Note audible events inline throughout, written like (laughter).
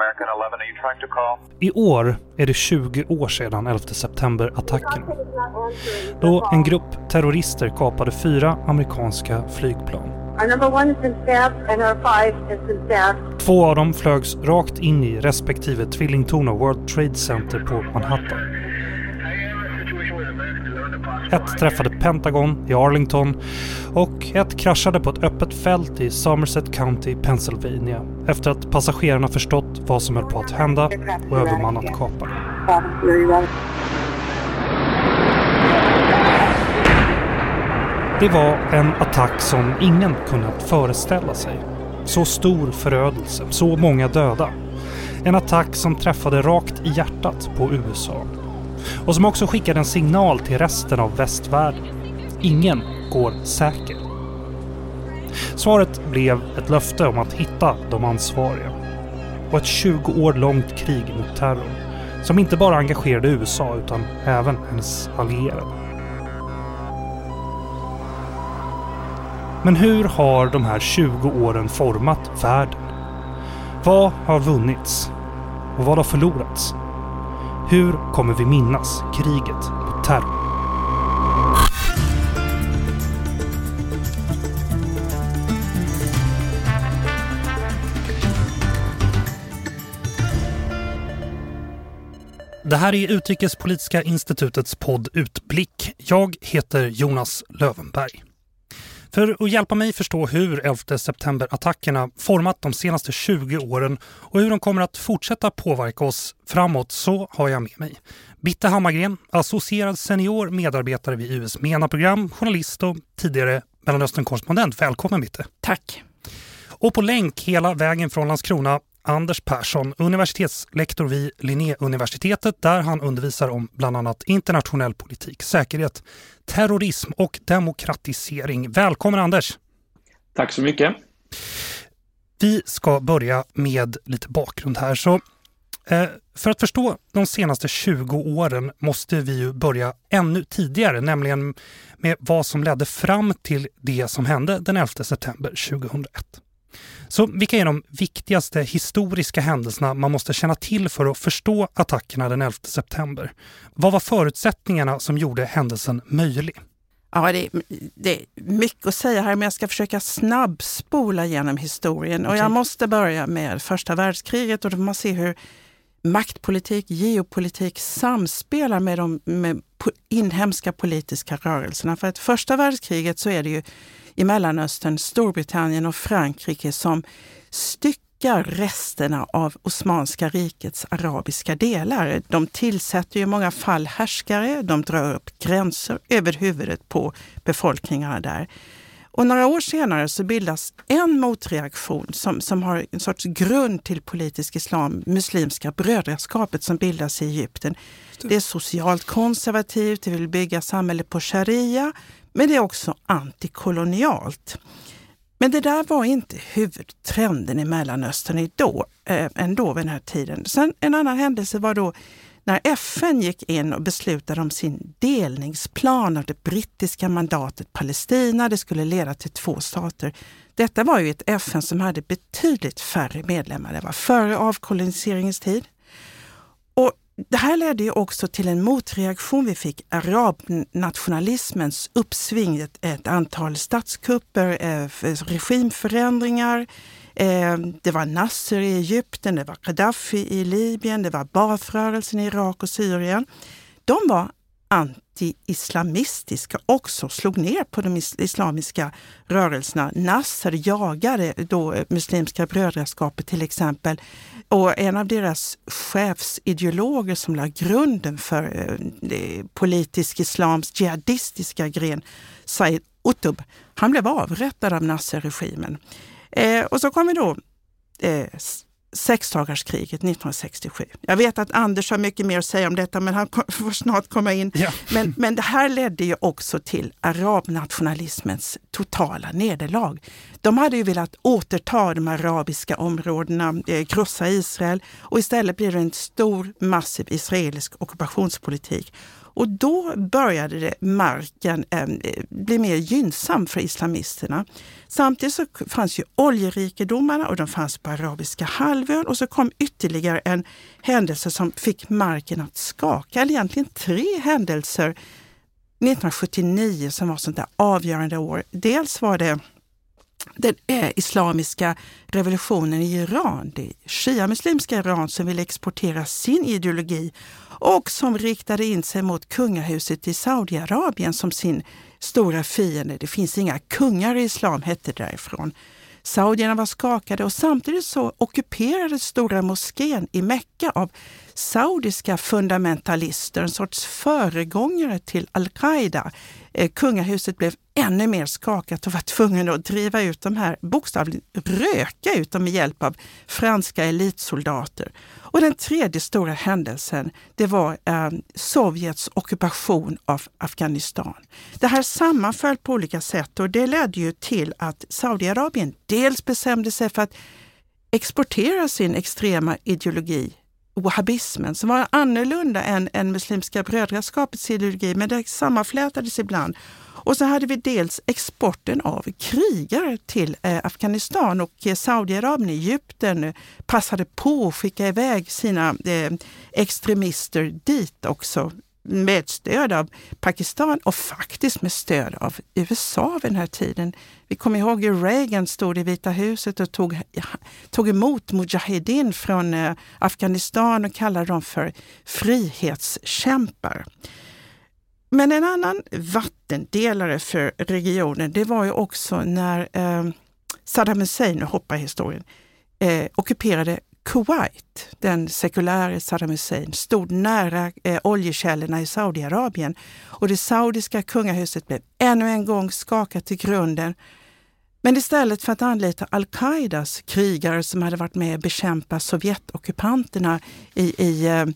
American 11, are you trying to call? I år är det 20 år sedan 11 september-attacken. Då en grupp terrorister kapade fyra amerikanska flygplan. Två av dem flögs rakt in i respektive tvillingtorn av World Trade Center på Manhattan. Ett träffade Pentagon i Arlington och ett kraschade på ett öppet fält i Somerset County, Pennsylvania efter att passagerarna förstått vad som höll på att hända och övermannat kaparen. Det var en attack som ingen kunnat föreställa sig. Så stor förödelse, så många döda. En attack som träffade rakt i hjärtat på USA. Och som också skickade en signal till resten av västvärlden. Ingen går säker. Svaret blev ett löfte om att hitta de ansvariga. Och ett 20 år långt krig mot terror. Som inte bara engagerade USA utan även hennes allierade. Men hur har de här 20 åren format världen? Vad har vunnits? Och vad har förlorats? Hur kommer vi minnas kriget mot terror? Det här är Utrikespolitiska institutets podd Utblick. Jag heter Jonas Lövenberg. För att hjälpa mig förstå hur 11 september-attackerna format de senaste 20 åren och hur de kommer att fortsätta påverka oss framåt så har jag med mig Bitte Hammargren, associerad senior medarbetare vid US MENA-program, journalist och tidigare Mellanöstern-korrespondent. Välkommen Bitte! Tack! Och på länk hela vägen från Landskrona Anders Persson, universitetslektor vid Linnéuniversitetet där han undervisar om bland annat internationell politik, säkerhet, terrorism och demokratisering. Välkommen Anders! Tack så mycket! Vi ska börja med lite bakgrund här. Så, eh, för att förstå de senaste 20 åren måste vi ju börja ännu tidigare, nämligen med vad som ledde fram till det som hände den 11 september 2001. Så vilka är de viktigaste historiska händelserna man måste känna till för att förstå attackerna den 11 september? Vad var förutsättningarna som gjorde händelsen möjlig? Ja, det, det är mycket att säga här, men jag ska försöka snabbspola genom historien. Och jag måste börja med första världskriget och då får man se hur maktpolitik, geopolitik samspelar med de med inhemska politiska rörelserna. För att första världskriget så är det ju i Mellanöstern, Storbritannien och Frankrike som styckar resterna av Osmanska rikets arabiska delar. De tillsätter ju i många fall härskare, de drar upp gränser över huvudet på befolkningarna där. Och några år senare så bildas en motreaktion som, som har en sorts grund till politisk islam, Muslimska brödraskapet som bildas i Egypten. Det är socialt konservativt, det vill bygga samhället på sharia, men det är också antikolonialt. Men det där var inte huvudtrenden i Mellanöstern idag, eh, ändå vid den här tiden. Sen en annan händelse var då när FN gick in och beslutade om sin delningsplan av det brittiska mandatet Palestina. Det skulle leda till två stater. Detta var ju ett FN som hade betydligt färre medlemmar. Det var före avkoloniseringens tid. Och det här ledde ju också till en motreaktion. Vi fick arabnationalismens uppsving, ett, ett antal statskupper, eh, regimförändringar. Ehm, det var Nasser i Egypten, det var Gaddafi i Libyen, det var Baath-rörelsen i Irak och Syrien. De var anti-islamistiska också, slog ner på de islamiska rörelserna. Nasser jagade då eh, Muslimska brödraskapet till exempel. Och en av deras chefsideologer som la grunden för eh, eh politisk islams jihadistiska gren, Said Qutb, han blev avrättad av Nasser-regimen. Eh, och så kommer då eh, sexdagarskriget 1967. Jag vet att Anders har mycket mer att säga om detta, men han (laughs) får snart komma in. Ja. Men, men det här ledde ju också till arabnationalismens totala nederlag. De hade ju velat återta de arabiska områdena, eh, krossa Israel och istället blir det en stor, massiv israelisk ockupationspolitik. Och då började det, marken eh, bli mer gynnsam för islamisterna. Samtidigt så fanns ju oljerikedomarna och de fanns på arabiska halvön och så kom ytterligare en händelse som fick marken att skaka, eller egentligen tre händelser 1979 som var sånt där avgörande år. Dels var det den eh, islamiska revolutionen i Iran, det shia-muslimska Iran som ville exportera sin ideologi och som riktade in sig mot kungahuset i Saudiarabien som sin stora fiende. Det finns inga kungar i islam, hette det därifrån. Saudierna var skakade och samtidigt så ockuperades stora moskén i Mekka av saudiska fundamentalister, en sorts föregångare till al-Qaida. Eh, kungahuset blev ännu mer skakat och var tvungen att driva ut de här, bokstavligen röka ut dem med hjälp av franska elitsoldater. Och den tredje stora händelsen, det var eh, Sovjets ockupation av Afghanistan. Det här sammanföll på olika sätt och det ledde ju till att Saudiarabien dels bestämde sig för att exportera sin extrema ideologi wahhabismen som var annorlunda än, än Muslimska brödraskapets ideologi, men det sammanflätades ibland. Och så hade vi dels exporten av krigare till eh, Afghanistan och eh, Saudiarabien, Egypten eh, passade på att skicka iväg sina extremister dit också med stöd av Pakistan och faktiskt med stöd av USA vid den här tiden. Vi kommer ihåg hur Reagan stod i Vita huset och tog, tog emot Mujahedin från Afghanistan och kallade dem för frihetskämpar. Men en annan vattendelare för regionen, det var ju också när eh, Saddam Hussein, nu hoppar historien, eh, ockuperade Kuwait, den sekuläre Saddam Hussein, stod nära eh, oljekällorna i Saudiarabien och det saudiska kungahuset blev ännu en gång skakat till grunden. Men istället för att anlita al-Qaidas krigare som hade varit med och bekämpa Sovjetockupanterna i, i eh,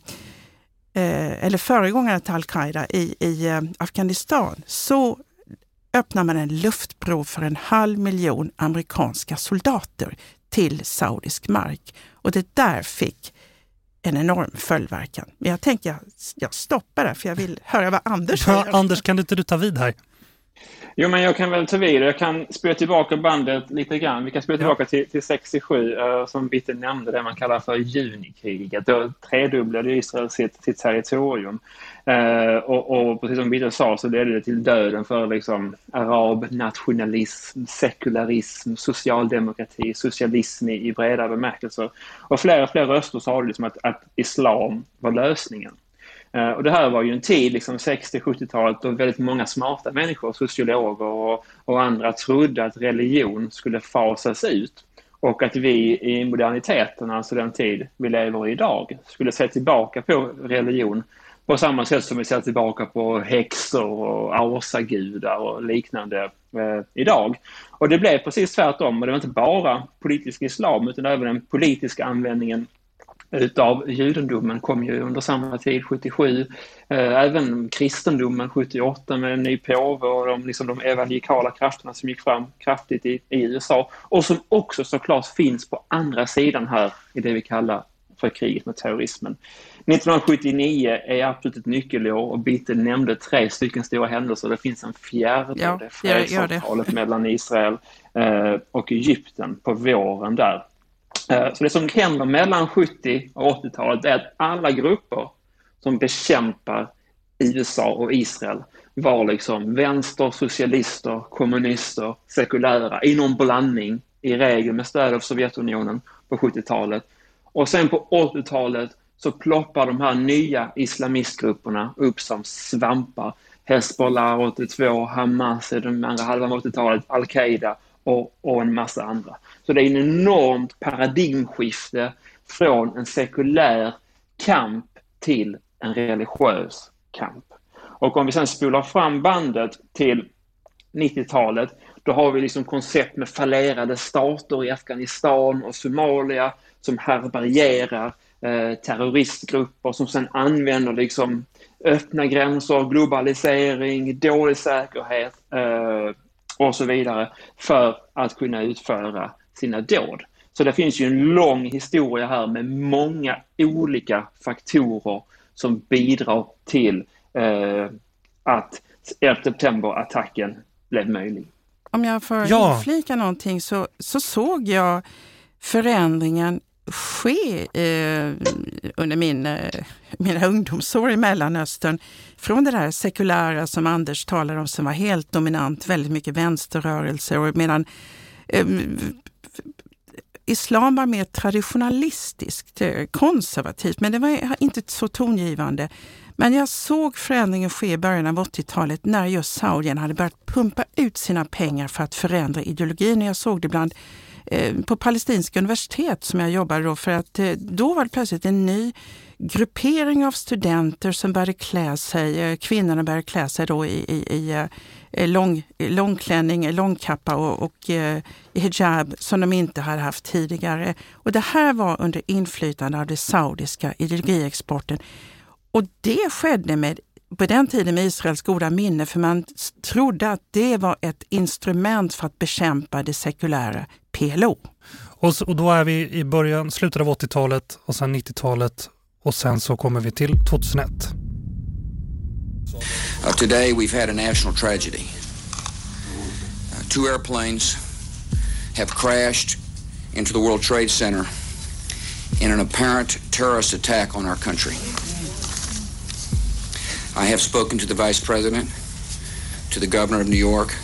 eh, eller föregångare till al-Qaida i, i eh, Afghanistan, så öppnar man en luftbro för en halv miljon amerikanska soldater till saudisk mark. Och det där fick en enorm följdverkan. Men jag tänker jag, jag stoppar där för jag vill höra vad Anders säger. Ja, Anders, kan inte du ta vid här? Jo, men jag kan väl ta vid Jag kan spela tillbaka bandet lite grann. Vi kan spela tillbaka till, till 67, uh, som Bitte nämnde, det man kallar för junikriget. Då tredubblade Israel sitt, sitt territorium. Uh, och, och, precis som Bitte sa så ledde det till döden för liksom, arab nationalism, sekularism, socialdemokrati, socialism i, i breda bemärkelser. Och fler och fler röster sa liksom att, att islam var lösningen. Eh, och det här var ju en tid, liksom 60-70-talet, då väldigt många smarta människor, sociologer och, och, andra trodde att religion skulle fasas ut och att vi i moderniteten, alltså den tid vi lever i idag, skulle se tillbaka på religion på samma sätt som vi ser tillbaka på häxor och asagudar och liknande eh, idag. Och det blev precis tvärtom och det var inte bara politisk islam utan även den politiska användningen utav judendomen kom ju under samma tid, 77. Eh, även kristendomen 78 med en ny påve och de, liksom de evangelikala krafterna som gick fram kraftigt i, i USA och som också såklart finns på andra sidan här i det vi kallar för kriget mot terrorismen. 1979 är absolut ett nyckelår och Bitte nämnde tre stycken stora händelser. Det finns en fjärde, ja, det fredsavtalet mellan Israel eh, och Egypten på våren där. Eh, så det som händer mellan 70 och 80-talet är att alla grupper som bekämpar USA och Israel var liksom vänster, socialister, kommunister, sekulära i någon blandning, i regel med stöd av Sovjetunionen på 70-talet. Och sen på 80-talet så ploppar de här nya islamistgrupperna upp som svampar. Hezbollah 82, Hamas i den andra halvan av 80-talet, Al-Qaida och, och en massa andra. Så det är en enormt paradigmskifte från en sekulär kamp till en religiös kamp. Och om vi sen spolar fram bandet till 90-talet, då har vi liksom koncept med fallerade stater i Afghanistan och Somalia som härbärgerar eh, terroristgrupper som sen använder liksom öppna gränser, globalisering, dålig säkerhet eh, och så vidare för att kunna utföra sina dåd. Så det finns ju en lång historia här med många olika faktorer som bidrar till eh, att 11 september-attacken blev möjlig. Om jag får ja. inflika någonting så, så såg jag förändringen ske eh, under min, eh, mina ungdomsår i Mellanöstern. Från det där sekulära som Anders talar om som var helt dominant, väldigt mycket vänsterrörelser och medan eh, islam var mer traditionalistiskt, eh, konservativt, men det var inte så tongivande. Men jag såg förändringen ske i början av 80-talet när just Saudien hade börjat pumpa ut sina pengar för att förändra ideologin. Jag såg det bland eh, på palestinska universitet som jag jobbade då för att eh, då var det plötsligt en ny gruppering av studenter som började klä sig, kvinnorna började klä sig då i, i, i Eh, lång, eh, långklänning, eh, långkappa och, och eh, hijab som de inte hade haft tidigare. Och det här var under inflytande av den saudiska ideologiexporten. Och det skedde med på den tiden med Israels goda minne, för man trodde att det var ett instrument för att bekämpa det sekulära PLO. Och, så, och då är vi i början, slutet av 80-talet och sen 90-talet och sen så kommer vi till 2001. Uh, today we've had a national tragedy. Uh, two airplanes have crashed into the World Trade Center in an apparent terrorist attack on our country. I have spoken to the Vice President, to the Governor of New York,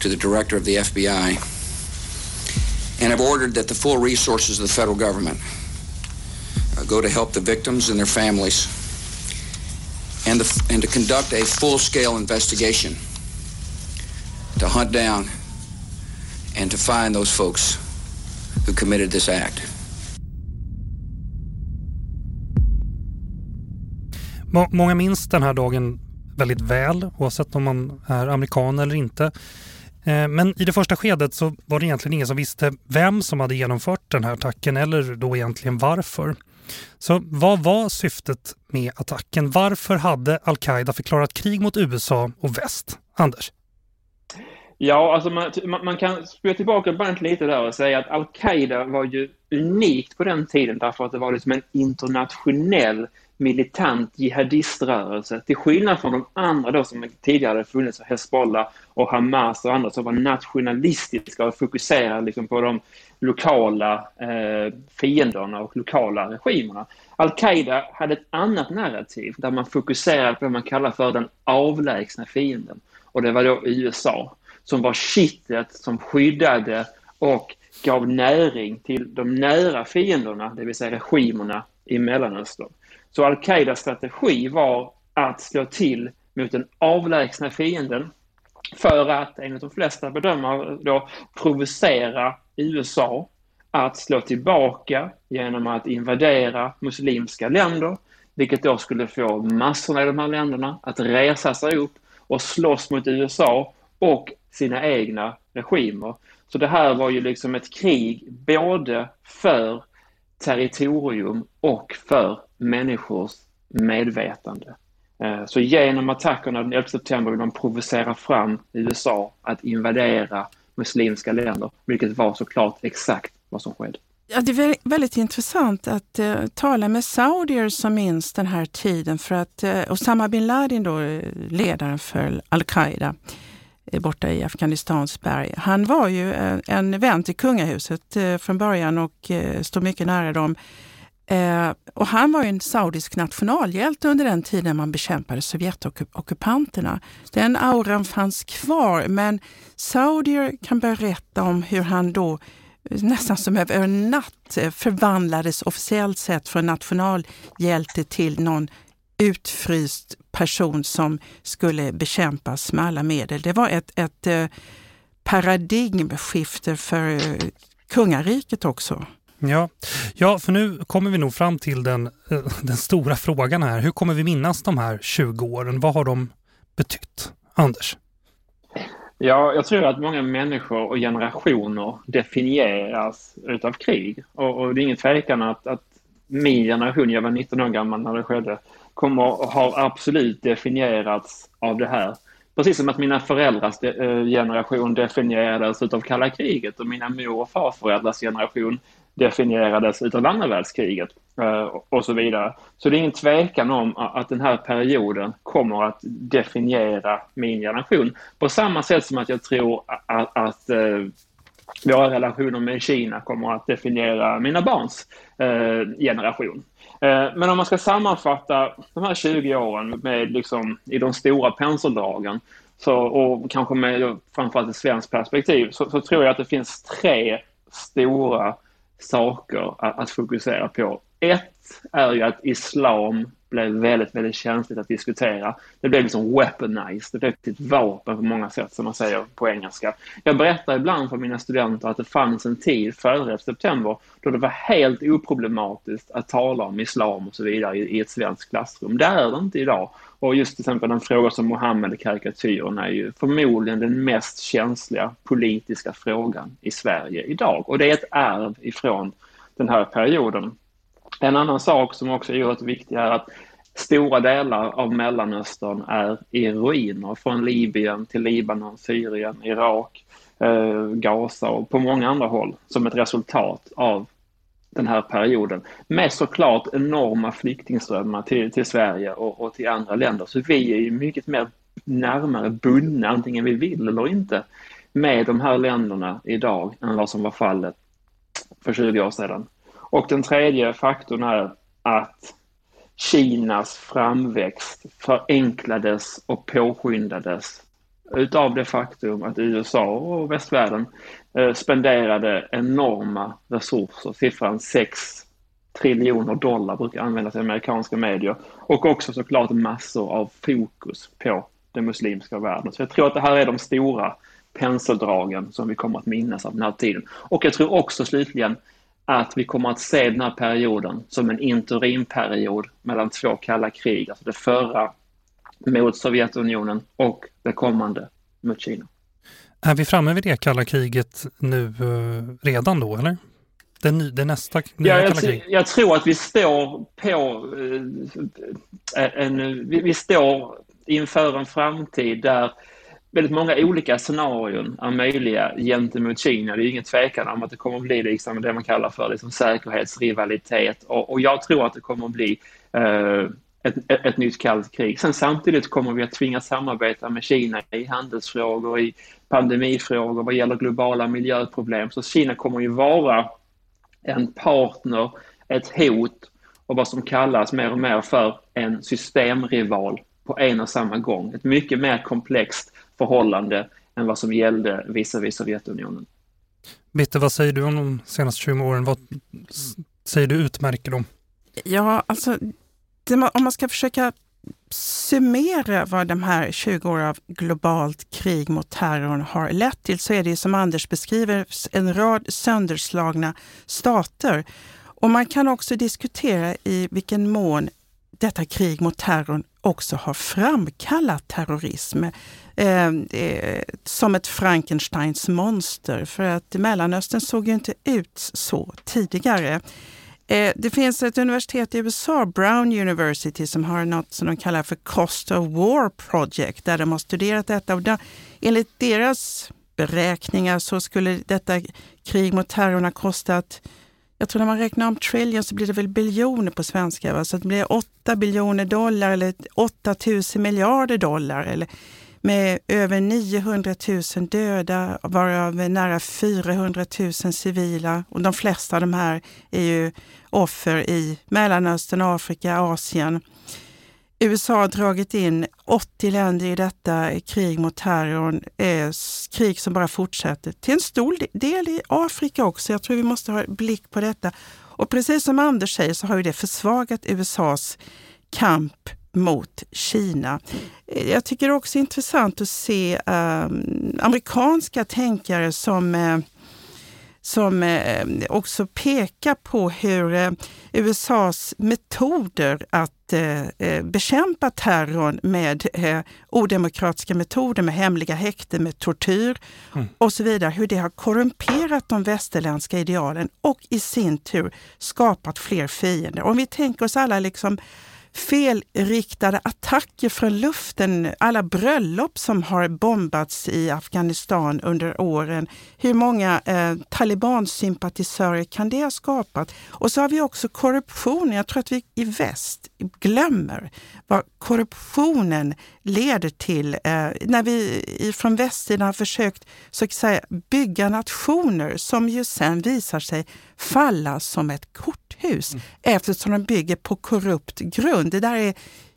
to the Director of the FBI, and have ordered that the full resources of the federal government uh, go to help the victims and their families and, to, and to conduct a full-scale investigation to hunt down and to find those folks who committed this act. Många minns den här dagen väldigt väl, oavsett om man är amerikan eller inte. Eh, men i det första skedet så var det egentligen ingen som visste vem som hade genomfört den här attacken eller då egentligen varför. Så vad var syftet med attacken? Varför hade al-Qaida förklarat krig mot USA och väst? Anders? Ja, alltså man, man kan spela tillbaka bandet lite där och säga att al-Qaida var ju unikt på den tiden därför att det var liksom en internationell militant jihadiströrelse. Till skillnad från de andra då som tidigare funnits, Hezbollah och Hamas och andra som var nationalistiska och fokuserade liksom på de lokala eh, fienderna och lokala regimerna. Al-Qaida hade ett annat narrativ där man fokuserade på vad man kallar för den avlägsna fienden. Och det var då USA som var kittet som skyddade och gav näring till de nära fienderna, det vill säga regimerna i Mellanöstern. Så al-Qaidas strategi var att slå till mot den avlägsna fienden för att, enligt de flesta bedömare, då provocera USA att slå tillbaka genom att invadera muslimska länder, vilket då skulle få massorna i de här länderna att resa sig upp och slåss mot USA och sina egna regimer. Så det här var ju liksom ett krig både för territorium och för människors medvetande. Eh, så genom attackerna den 11 september vill de provocera fram USA att invadera muslimska länder, vilket var såklart exakt vad som skedde. Ja, det är väldigt intressant att uh, tala med saudier som minns den här tiden för att uh, Osama bin Laden, då, eh, ledaren för al-Qaida, borta i Afghanistans berg. Han var ju en vän till kungahuset från början och stod mycket nära dem. Och han var en saudisk nationalhjälte under den tiden man bekämpade Sovjetockupanterna. Den auran fanns kvar, men saudier kan berätta om hur han då nästan som över en natt eh, förvandlades officiellt sett från nationalhjälte till någon utfryst person som skulle bekämpas med alla medel. Det var ett, ett eh, paradigmskifte för eh, kungariket också. Ja. ja, för nu kommer vi nog fram till den, den stora frågan här. Hur kommer vi minnas de här 20 åren? Vad har de betytt? Anders? Ja, jag tror att många människor och generationer definieras utav krig. Och, och det är ingen tvekan att, att min generation, jag var 19 år gammal när det skedde, kommer, har absolut definierats av det här. Precis som att mina föräldrars eh, generation definierades utav kalla kriget och mina mor och farföräldrars generation definierades utav andra världskriget eh, och så vidare. Så det är ingen tvekan om att den här perioden kommer att definiera min generation. På samma sätt som att jag tror att, att våra relationer med Kina kommer att definiera mina barns eh, generation. Eh, men om man ska sammanfatta de här 20 åren med liksom, i de stora penseldragen så, och kanske med framförallt ett svenskt perspektiv så, så, tror jag att det finns tre stora saker att, att fokusera på. Ett är ju att islam blev väldigt, väldigt känsligt att diskutera. Det blev liksom weaponized, det blev ett vapen på många sätt som man säger på engelska. Jag berättar ibland för mina studenter att det fanns en tid före september då det var helt oproblematiskt att tala om islam och så vidare i, i ett svenskt klassrum. Det är det inte idag. Och just till exempel en fråga som Mohammed-karikatyrerna är ju förmodligen den mest känsliga politiska frågan i Sverige idag. Och det är ett arv ifrån den här perioden. En annan sak som också är oerhört viktig är att stora delar av Mellanöstern är i ruiner, från Libyen till Libanon, Syrien, Irak, eh, Gaza och på många andra håll som ett resultat av den här perioden med såklart enorma flyktingströmmar till, till Sverige och, och till andra länder. Så vi är ju mycket mer närmare bundna, antingen vi vill eller inte, med de här länderna idag än vad som var fallet för 20 år sedan. Och den tredje faktorn är att Kinas framväxt förenklades och påskyndades utav det faktum att USA och västvärlden eh, spenderade enorma resurser. Siffran 6 triljoner dollar brukar användas i amerikanska medier och också såklart massor av fokus på den muslimska världen. Så jag tror att det här är de stora penseldragen som vi kommer att minnas av den här tiden. Och jag tror också slutligen att vi kommer att se den här perioden som en interimperiod mellan två kalla krig, alltså det förra mot Sovjetunionen och det kommande mot Kina. Är vi framme vid det kalla kriget nu eh, redan då, eller? Det, ny, det nästa nya ja, jag, kalla krig? Jag tror att vi står på eh, en, vi, vi står inför en framtid där väldigt många olika scenarion är möjliga gentemot Kina. Det är ingen tvekan om att det kommer att bli liksom det man kallar för liksom säkerhetsrivalitet och, och jag tror att det kommer att bli eh, ett, ett, ett, nytt kallt krig. Sen samtidigt kommer vi att tvingas samarbeta med Kina i handelsfrågor, i pandemifrågor, vad gäller globala miljöproblem. Så Kina kommer ju vara en partner, ett hot och vad som kallas mer och mer för en systemrival på en och samma gång. Ett mycket mer komplext förhållande än vad som gällde visavi Sovjetunionen. Bitte, vad säger du om de senaste 20 åren? Vad säger du utmärker dem? Ja, alltså om man ska försöka summera vad de här 20 åren av globalt krig mot terrorn har lett till så är det som Anders beskriver en rad sönderslagna stater. Och man kan också diskutera i vilken mån detta krig mot terrorn också har framkallat terrorism eh, eh, som ett Frankensteins monster. För att Mellanöstern såg ju inte ut så tidigare. Eh, det finns ett universitet i USA, Brown University, som har något som de kallar för Cost of War Project, där de har studerat detta. Och där, enligt deras beräkningar så skulle detta krig mot terrorn ha kostat jag tror när man räknar om trillion så blir det väl biljoner på svenska. Va? Så det blir 8 biljoner dollar eller 8 000 miljarder dollar. Eller med över 900 000 döda, varav nära 400 000 civila. Och de flesta av de här är ju offer i Mellanöstern, Afrika, Asien. USA har dragit in 80 länder i detta krig mot terrorn, eh, krig som bara fortsätter. Till en stor del i Afrika också. Jag tror vi måste ha blick på detta. Och precis som Anders säger så har ju det försvagat USAs kamp mot Kina. Jag tycker också intressant att se eh, amerikanska tänkare som eh, som eh, också pekar på hur eh, USAs metoder att eh, bekämpa terrorn med odemokratiska metoder, med hemliga häkten, med tortyr mm. och så vidare, hur det har korrumperat de västerländska idealen och i sin tur skapat fler fiender. Om vi tänker oss alla liksom felriktade attacker från luften, alla bröllop som har bombats i Afghanistan under åren. Hur många eh, talibansympatisörer kan det ha skapat? Och så har vi också korruption. Jag tror att vi i väst glömmer vad korruptionen leder till eh, när vi från västsidan har försökt så att säga, bygga nationer som ju sen visar sig falla som ett kort korthus mm. eftersom de bygger på korrupt grund. Det där är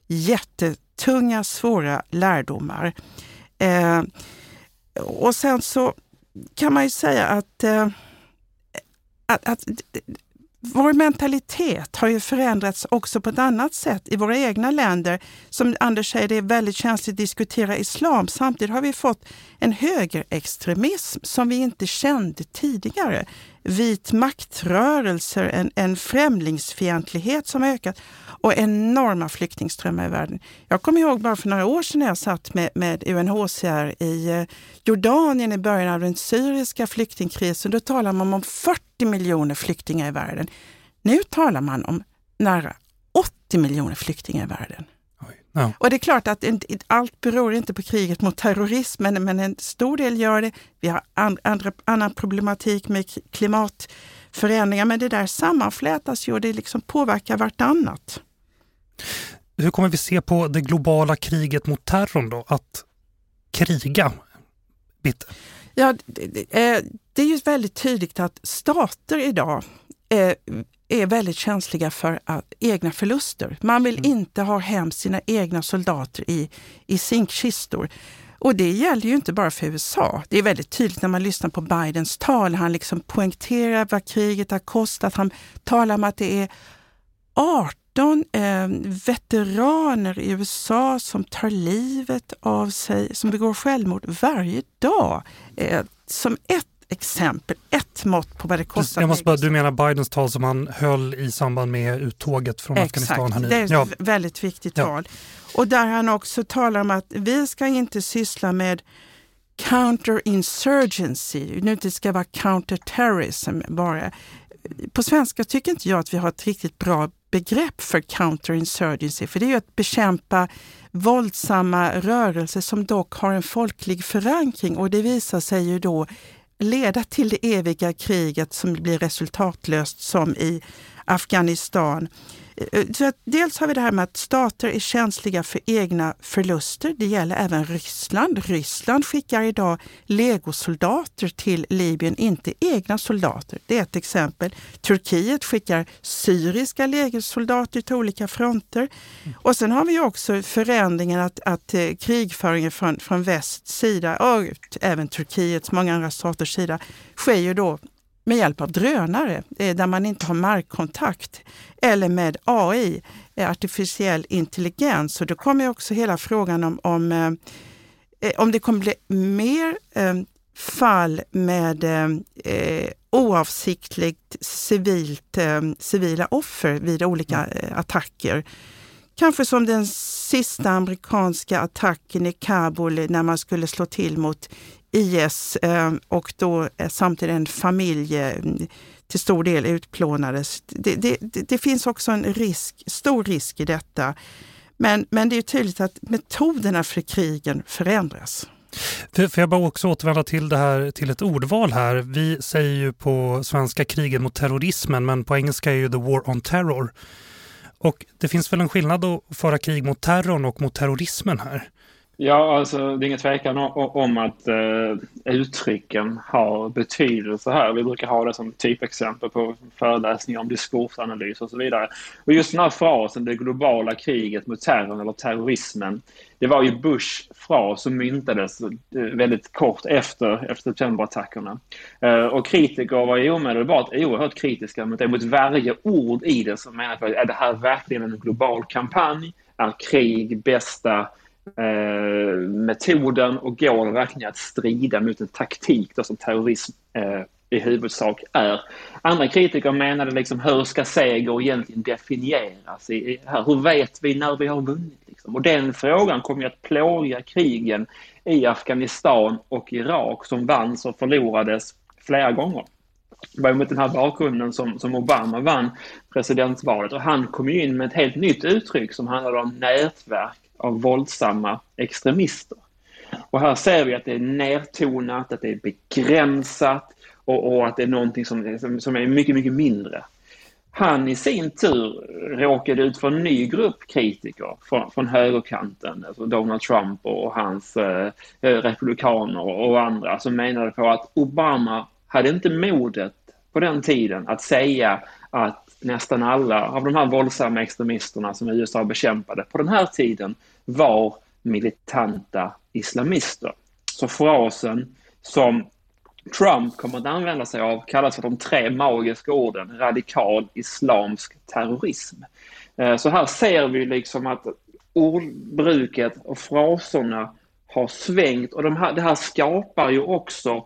jättetunga, svåra lärdomar. Eh, och sen så kan man ju säga att, eh, att, att vår mentalitet har ju förändrats också på ett annat sätt i våra egna länder. Som Anders säger, det är väldigt känsligt att diskutera islam. Samtidigt har vi fått en högerextremism som vi inte kände tidigare. Vit maktrörelser, en, en främlingsfientlighet som har ökat och enorma flyktingströmmar i världen. Jag kommer ihåg bara för några år sedan när jag satt med, med UNHCR i eh, Jordanien i början av den syriska flyktingkrisen. Då talade man om 40 miljoner flyktingar i världen. Nu talar man om nära 80 miljoner flyktingar i världen. Ja. Och det är klart att allt beror inte på kriget mot terrorismen, men en stor del gör det. Vi har andra, annan problematik med klimatförändringar, men det där sammanflätas ju och det liksom påverkar vartannat. Hur kommer vi se på det globala kriget mot terrorn då? Att kriga? Bitte. Ja, det, eh, det är ju väldigt tydligt att stater idag eh, är väldigt känsliga för egna förluster. Man vill mm. inte ha hem sina egna soldater i, i zinkkistor. Och det gäller ju inte bara för USA. Det är väldigt tydligt när man lyssnar på Bidens tal. Han liksom poängterar vad kriget har kostat. Han talar om att det är 18 eh, veteraner i USA som tar livet av sig, som begår självmord varje dag. Eh, som ett exempel, ett mått på vad det kostar. Jag måste bara, du menar Bidens tal som han höll i samband med uttåget från Exakt, Afghanistan? Exakt, det är ett ja. väldigt viktigt ja. tal. Och där han också talar om att vi ska inte syssla med counterinsurgency, nu det ska vara counterterrorism bara. På svenska tycker inte jag att vi har ett riktigt bra begrepp för counterinsurgency, för det är ju att bekämpa våldsamma rörelser som dock har en folklig förankring och det visar sig ju då leda till det eviga kriget som blir resultatlöst som i Afghanistan. Eh, så att dels har vi det här med att stater är känsliga för egna förluster. Det gäller även Ryssland. Ryssland skickar idag legosoldater till Libyen, inte egna soldater. Det är ett exempel. Turkiet skickar syriska legosoldater till olika fronter. Och sen har vi också förändringen att, att eh, krigföringen från, från västs sida och även Turkiets, många andra staters sida, sker ju då med hjälp av drönare eh, där man inte har markkontakt eller med AI, eh, artificiell intelligens. Och då kommer också hela frågan om, om, eh, om det kommer bli mer fall med eh, oavsiktligt civilt, eh, civila offer vid olika eh, attacker. Kanske som den sista amerikanska attacken i Kabul när man skulle slå till mot IS eh, och då eh, samtidigt en familj mm, till stor del utplånades. Det, det, det, finns också en risk, stor risk i detta. Men, men det är tydligt att metoderna för krigen förändras. Får jag bara också återvända till det här till ett ordval här. Vi säger ju på svenska kriget mot terrorismen men på engelska är ju the war on terror. Och det finns väl en skillnad att föra krig mot terrorn och mot terrorismen här? Ja, alltså det är ingen tvekan om att eh, uttrycken har betydelse här. Vi brukar ha det som typexempel på föreläsningar om diskursanalys och så vidare. Och just den här frasen, det globala kriget mot terrorn eller terrorismen, det var ju Bush fras som myntades eh, väldigt kort efter, efter septemberattackerna. Eh, och kritiker var ju omedelbart oerhört kritiska mot det, mot varje ord i det som menade att är det här verkligen en global kampanj? Är krig bästa eh, metoden och går det verkligen att strida mot en taktik då som terrorism eh, i huvudsak är. Andra kritiker menade liksom hur ska seger egentligen definieras? I, i, här? Hur vet vi när vi har vunnit? Liksom? Och den frågan kommer att plåga krigen i Afghanistan och Irak som vanns och förlorades flera gånger. Det var mot den här bakgrunden som, som Obama vann presidentvalet och han kom in med ett helt nytt uttryck som handlade om nätverk av våldsamma extremister. Och här ser vi att det är nertonat, att det är begränsat och, och att det är någonting som, som, som är mycket, mycket mindre. Han i sin tur råkade ut för en ny grupp kritiker från, från högerkanten, alltså Donald Trump och hans eh, eh republikaner och andra som menade på att Obama hade inte modet på den tiden att säga att nästan alla av de här våldsamma extremisterna som USA bekämpade på den här tiden var militanta islamister. Så frasen som Trump kommer att använda sig av kallas för de tre magiska orden radikal islamsk terrorism. Eh, så här ser vi liksom att ordbruket och fraserna har svängt och de här, det här skapar ju också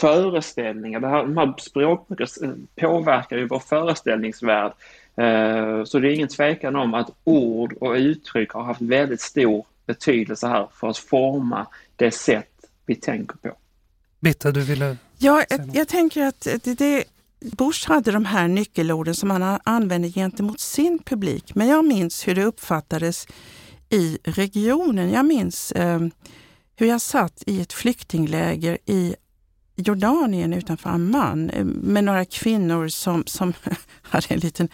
föreställningar. Det här, de här språkbruken eh, påverkar ju vår föreställningsvärld. Eh, så det är ingen tvekan om att ord och uttryck har haft väldigt stor betydelse här för att forma det sätt vi tänker på. Bitta, du ville... Ja, jag, jag tänker att det, det, Bush hade de här nyckelorden som han använde gentemot sin publik. Men jag minns hur det uppfattades i regionen. Jag minns eh, hur jag satt i ett flyktingläger i Jordanien utanför Amman eh, med några kvinnor som, som (laughs) hade en liten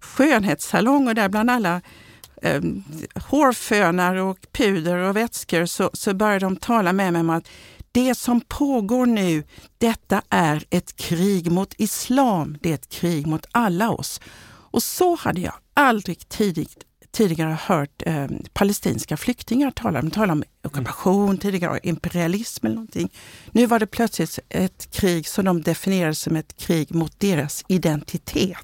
skönhetssalong och där bland alla eh, hårfönar och puder och vätskor så, så började de tala med mig om att det som pågår nu, detta är ett krig mot islam. Det är ett krig mot alla oss. Och så hade jag aldrig tidigt, tidigare hört eh, palestinska flyktingar tala. De talade om ockupation, tidigare imperialism eller någonting. Nu var det plötsligt ett krig som de definierade som ett krig mot deras identitet.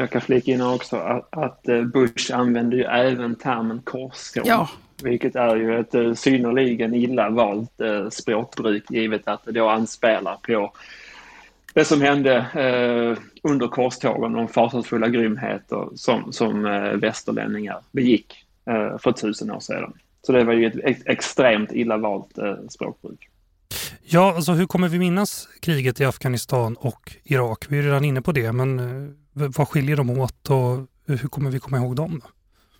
Jag kan flika in också att, att eh, Bush använder ju även termen korståg. Ja. Vilket är ju ett eh, synnerligen illa valt eh, språkbruk givet att det då anspelar på det som hände eh, under korstågen, de fasansfulla grymheter som, som eh, västerlänningar begick eh, för tusen år sedan. Så det var ju ett ex extremt illa valt eh, språkbruk. Ja, alltså hur kommer vi minnas kriget i Afghanistan och Irak? Vi är redan inne på det, men eh, vad skiljer de åt och hur kommer vi komma ihåg dem? Då?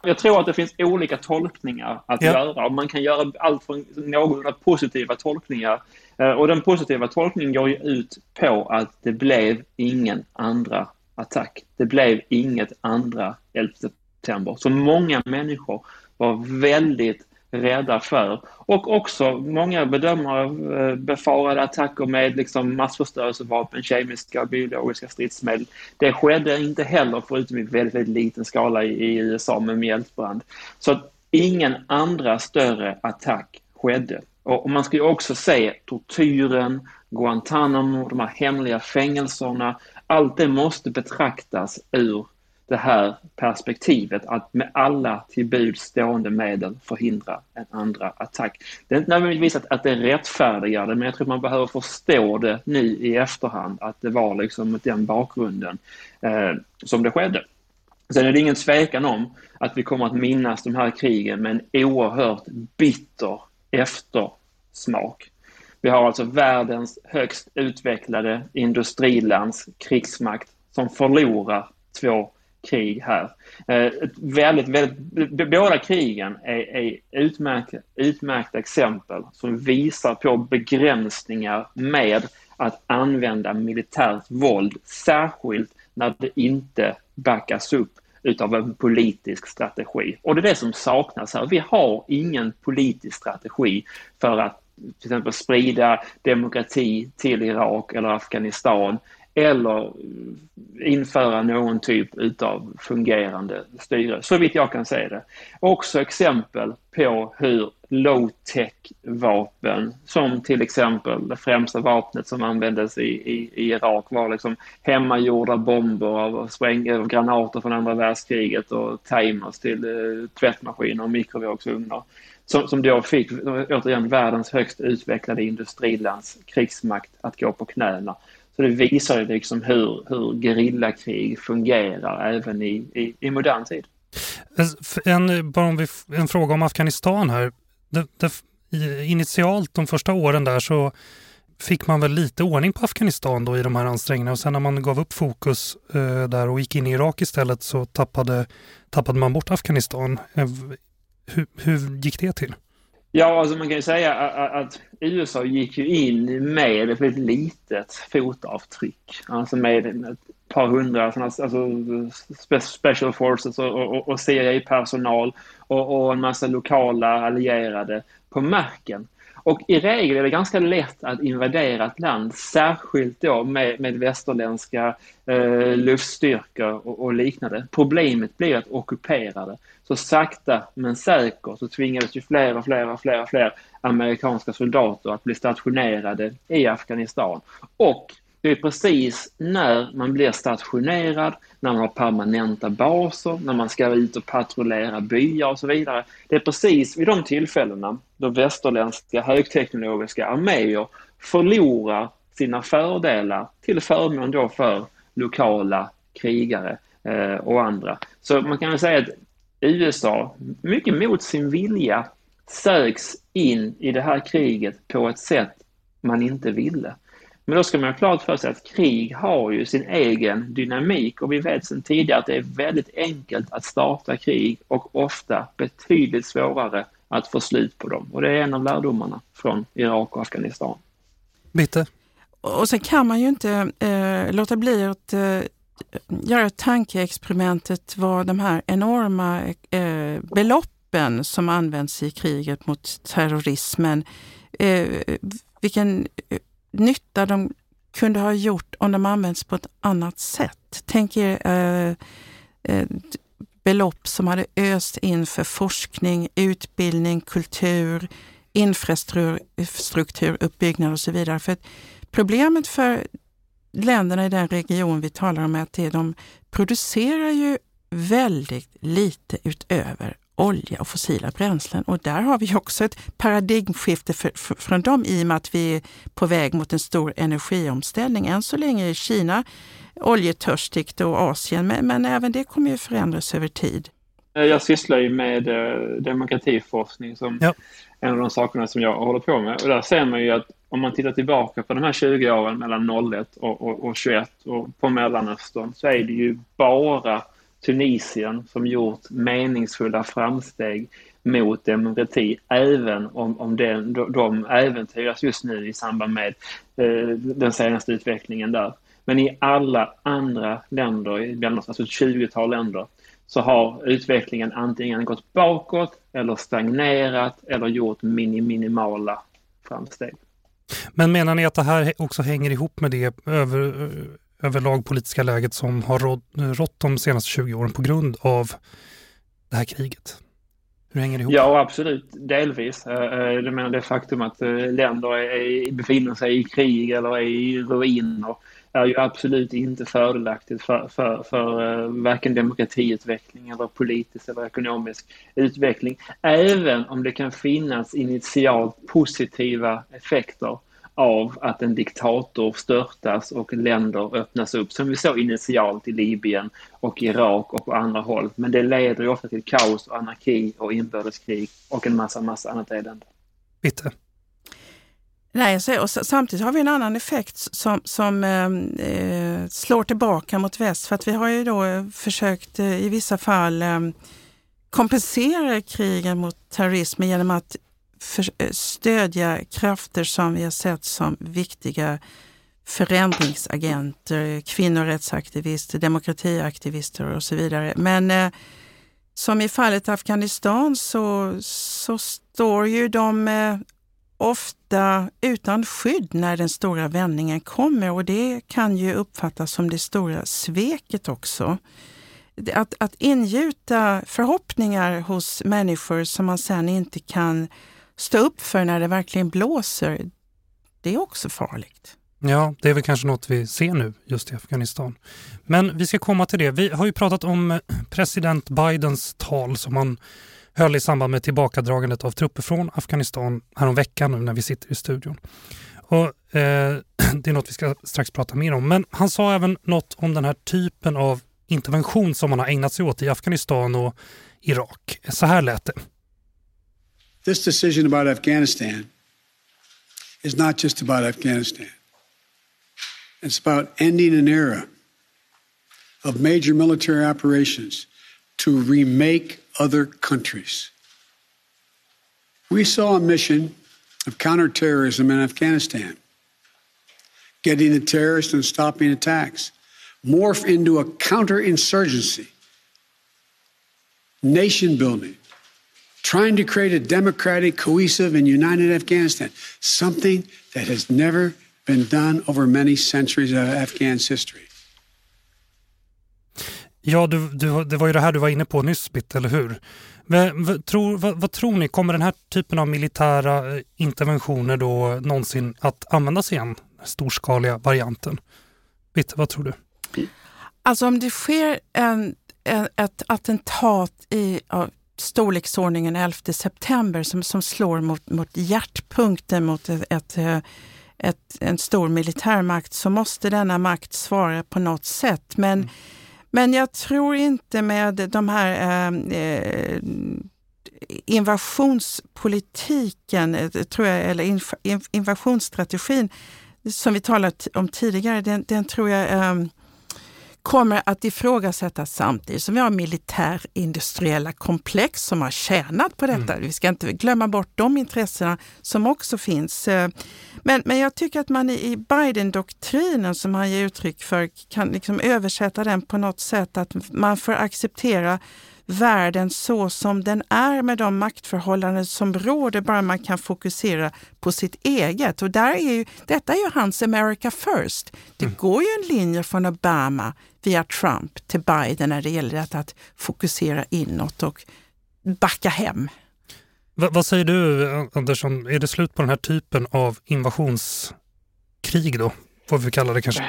Jag tror att det finns olika tolkningar att ja. göra och man kan göra allt från någorlunda positiva tolkningar eh, och den positiva tolkningen går ju ut på att det blev ingen andra attack. Det blev inget andra 11 september. Så många människor var väldigt rädda för. Och också många bedömare eh, befarade attacker med liksom massförstörelsevapen, kemiska och biologiska stridsmedel. Det skedde inte heller, förutom i väldigt, väldigt liten skala i, i USA med mjältbrand. Så att ingen andra större attack skedde. Och man ska ju också se tortyren, Guantanamo, de här hemliga fängelserna. Allt det måste betraktas ur det här perspektivet att med alla till stående medel förhindra en andra attack. Det är inte nödvändigtvis att, att det rättfärdigar det, men jag tror man behöver förstå det nu i efterhand, att det var liksom mot den bakgrunden eh, som det skedde. Sen är det ingen tvekan om att vi kommer att minnas de här krigen med en oerhört bitter eftersmak. Vi har alltså världens högst utvecklade industrilands krigsmakt som förlorar två krig här. Eh, väldigt, väldigt, båda krigen är, är utmärkta, utmärkta exempel som visar på begränsningar med att använda militärt våld, särskilt när det inte backas upp utav en politisk strategi. Och det är det som saknas här. Vi har ingen politisk strategi för att till exempel sprida demokrati till Irak eller Afghanistan eller införa någon typ utav fungerande styre, så vitt jag kan se det. Också exempel på hur low-tech vapen, som till exempel det främsta vapnet som användes i, i, i Irak var liksom hemmagjorda bomber av spräng, granater från andra världskriget och timers till eh, tvättmaskiner och mikrovågsugnar. Som, som då fick, återigen, världens högst utvecklade industrilands krigsmakt att gå på knäna. Så det visar ju liksom hur, hur gerillakrig fungerar även i, i, i modern tid. En, bara om vi, en fråga om Afghanistan här. Det, det, initialt de första åren där så fick man väl lite ordning på Afghanistan då i de här ansträngningarna och sen när man gav upp fokus eh, där och gick in i Irak istället så tappade, tappade man bort Afghanistan. Eh, hur, hur gick det till? Ja, alltså man kan ju säga att USA gick ju in med ett väldigt litet fotavtryck. Alltså med ett par hundra alltså special forces och, och, och CIA-personal och, och en massa lokala allierade på marken. Och i regel är det ganska lätt att invadera ett land, särskilt då med, med västerländska eh, luftstyrkor och, och, liknande. Problemet blir att ockupera det. Så sakta men säkert så tvingades ju fler och fler och fler och fler amerikanska soldater att bli stationerade i Afghanistan. Och det är precis när man blir stationerad, när man har permanenta baser, när man ska ut och patrullera byar och så vidare. Det är precis vid de tillfällena då västerländska högteknologiska arméer förlorar sina fördelar till förmån då för lokala krigare eh, och andra. Så man kan väl säga att USA, mycket mot sin vilja, söks in i det här kriget på ett sätt man inte ville. Men då ska man ha klart för sig att krig har ju sin egen dynamik och vi vet sedan tidigare att det är väldigt enkelt att starta krig och ofta betydligt svårare att få slut på dem. Och det är en av lärdomarna från Irak och Afghanistan. Bitte. Och sen kan man ju inte eh, låta bli att eh, göra tankeexperimentet vad de här enorma eh, beloppen som används i kriget mot terrorismen, eh, vilken eh, nytta de kunde ha gjort om de används på ett annat sätt. Tänk er eh, eh, belopp som hade öst in för forskning, utbildning, kultur, infrastrukturuppbyggnad och så vidare. För problemet för länderna i den region vi talar om är att de producerar ju väldigt lite utöver olja och fossila bränslen. Och där har vi också ett paradigmskifte för, för, från dem i och med att vi är på väg mot en stor energiomställning. Än så länge är Kina oljetörstigt och Asien, men, men även det kommer ju förändras över tid. Jag sysslar ju med eh, demokratiforskning som ja. en av de sakerna som jag håller på med. Och där ser man ju att om man tittar tillbaka på de här 20 åren mellan 01 och, och, och 21 och på Mellanöstern så är det ju bara Tunisien som gjort meningsfulla framsteg mot demokrati, även om, om den, de äventyras just nu i samband med eh, den senaste utvecklingen där. Men i alla andra länder, alltså ett 20-tal länder, så har utvecklingen antingen gått bakåt eller stagnerat eller gjort minimala framsteg. Men menar ni att det här också hänger ihop med det över, överlag politiska läget som har rått de senaste 20 åren på grund av det här kriget? Hur hänger det ihop? Ja, absolut. Delvis. Eh, eh, jag menar det faktum att eh, länder är, befinner sig i krig eller är i ruiner är ju absolut inte fördelaktigt för, för, för eh, varken demokratiutveckling eller politisk eller ekonomisk utveckling. Även om det kan finnas initialt positiva effekter av att en diktator störtas och länder öppnas upp, som vi såg initialt i Libyen och Irak och på andra håll. Men det leder ju ofta till kaos, och anarki och inbördeskrig och en massa, massa annat elände. Bitte. Nej, och samtidigt har vi en annan effekt som, som ehm, eh, slår tillbaka mot väst. För att vi har ju då eh, försökt eh, i vissa fall eh, kompensera krigen mot terrorism genom att för, eh, stödja krafter som vi har sett som viktiga förändringsagenter, kvinnorättsaktivister, demokratiaktivister och så vidare. Men eh, som i fallet Afghanistan så, så står ju de eh, ofta utan skydd när den stora vändningen kommer och det kan ju uppfattas som det stora sveket också. Att, att ingjuta förhoppningar hos människor som man sen inte kan stå upp för när det verkligen blåser, det är också farligt. Ja, det är väl kanske något vi ser nu just i Afghanistan. Men vi ska komma till det. Vi har ju pratat om eh, president Bidens tal som han höll i samband med tillbakadragandet av trupper från Afghanistan häromveckan nu när vi sitter i studion. Och, eh, (clears throat) det är något vi ska strax prata mer om. Men han sa även något om den här typen av intervention som man har ägnat sig åt i Afghanistan och Irak. Så här lät det. This decision about Afghanistan is not just about Afghanistan. It's about ending an era of major military operations to remake other countries. We saw a mission of counterterrorism in Afghanistan, getting the terrorists and stopping attacks, morph into a counterinsurgency, nation building, trying to create a democratic, cohesive, and united Afghanistan, something that has never been done over many centuries of Afghan's history. Ja, du, du, det var ju det här du var inne på nyss, Bitt, eller hur? Men, vad, tror, vad, vad, tror ni, kommer den här typen av militära eh, interventioner då någonsin att användas igen? Den storskaliga varianten. Bitt, vad tror du? Alltså om det sker en, en ett attentat i ja, storleksordningen 11 september som, som slår mot, mot hjärtpunkten mot ett, ett, eh, ett, en stor militärmakt så måste denna makt svara på något sätt. Men mm men jag tror inte med de här eh, eh invasionspolitiken, eh, tror jag, eller inv invasionsstrategin som vi talat om tidigare, den, den tror jag eh, kommer att ifrågasättas samtidigt som vi har militärindustriella komplex som har tjänat på detta. Mm. Vi ska inte glömma bort de intressena som också finns. Eh, men, men jag tycker att man i Biden-doktrinen som han ger uttryck för kan liksom översätta den på något sätt att man får acceptera världen så som den är med de maktförhållanden som råder, bara man kan fokusera på sitt eget. Och där är ju, detta är ju hans America first. Det mm. går ju en linje från Obama via Trump till Biden när det gäller detta att fokusera inåt och backa hem. V vad säger du Andersson, är det slut på den här typen av invasionskrig då? Får vi kalla det kanske?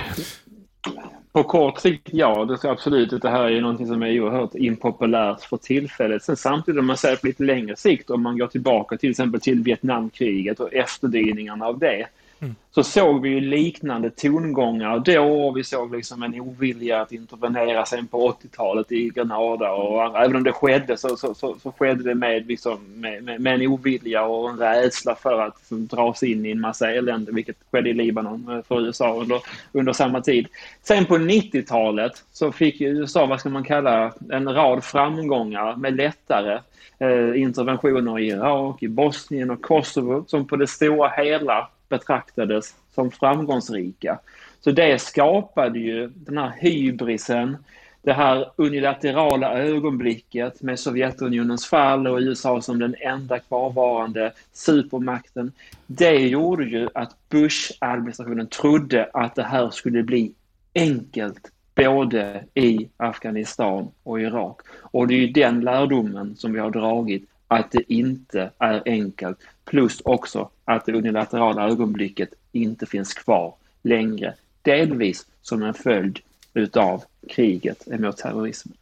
På kort sikt, ja. Det är absolut att det här är ju någonting som är oerhört impopulärt för tillfället. Sen samtidigt om man ser på lite längre sikt, om man går tillbaka till exempel till Vietnamkriget och efterdyningarna av det, Mm. Så såg vi ju liknande tongångar då och vi såg liksom en ovilja att intervenera sen på 80-talet i Granada och även om det skedde så, så, så, så skedde det med, liksom, med, med, med, en ovilja och en rädsla för att liksom, dras in i en massa elände vilket skedde i Libanon eh, för USA under, under samma tid. Sen på 90-talet så fick USA, vad ska man kalla, en rad framgångar med lättare eh, interventioner i Irak, i Bosnien och Kosovo som på det stora hela betraktades som framgångsrika. Så det skapade ju den här hybrisen, det här unilaterala ögonblicket med Sovjetunionens fall och USA som den enda kvarvarande supermakten. Det gjorde ju att Bush-administrationen trodde att det här skulle bli enkelt både i Afghanistan och Irak. Och det är ju den lärdomen som vi har dragit att det inte är enkelt. Plus också att det unilaterala ögonblicket inte finns kvar längre. Delvis som en följd utav kriget mot terrorismen.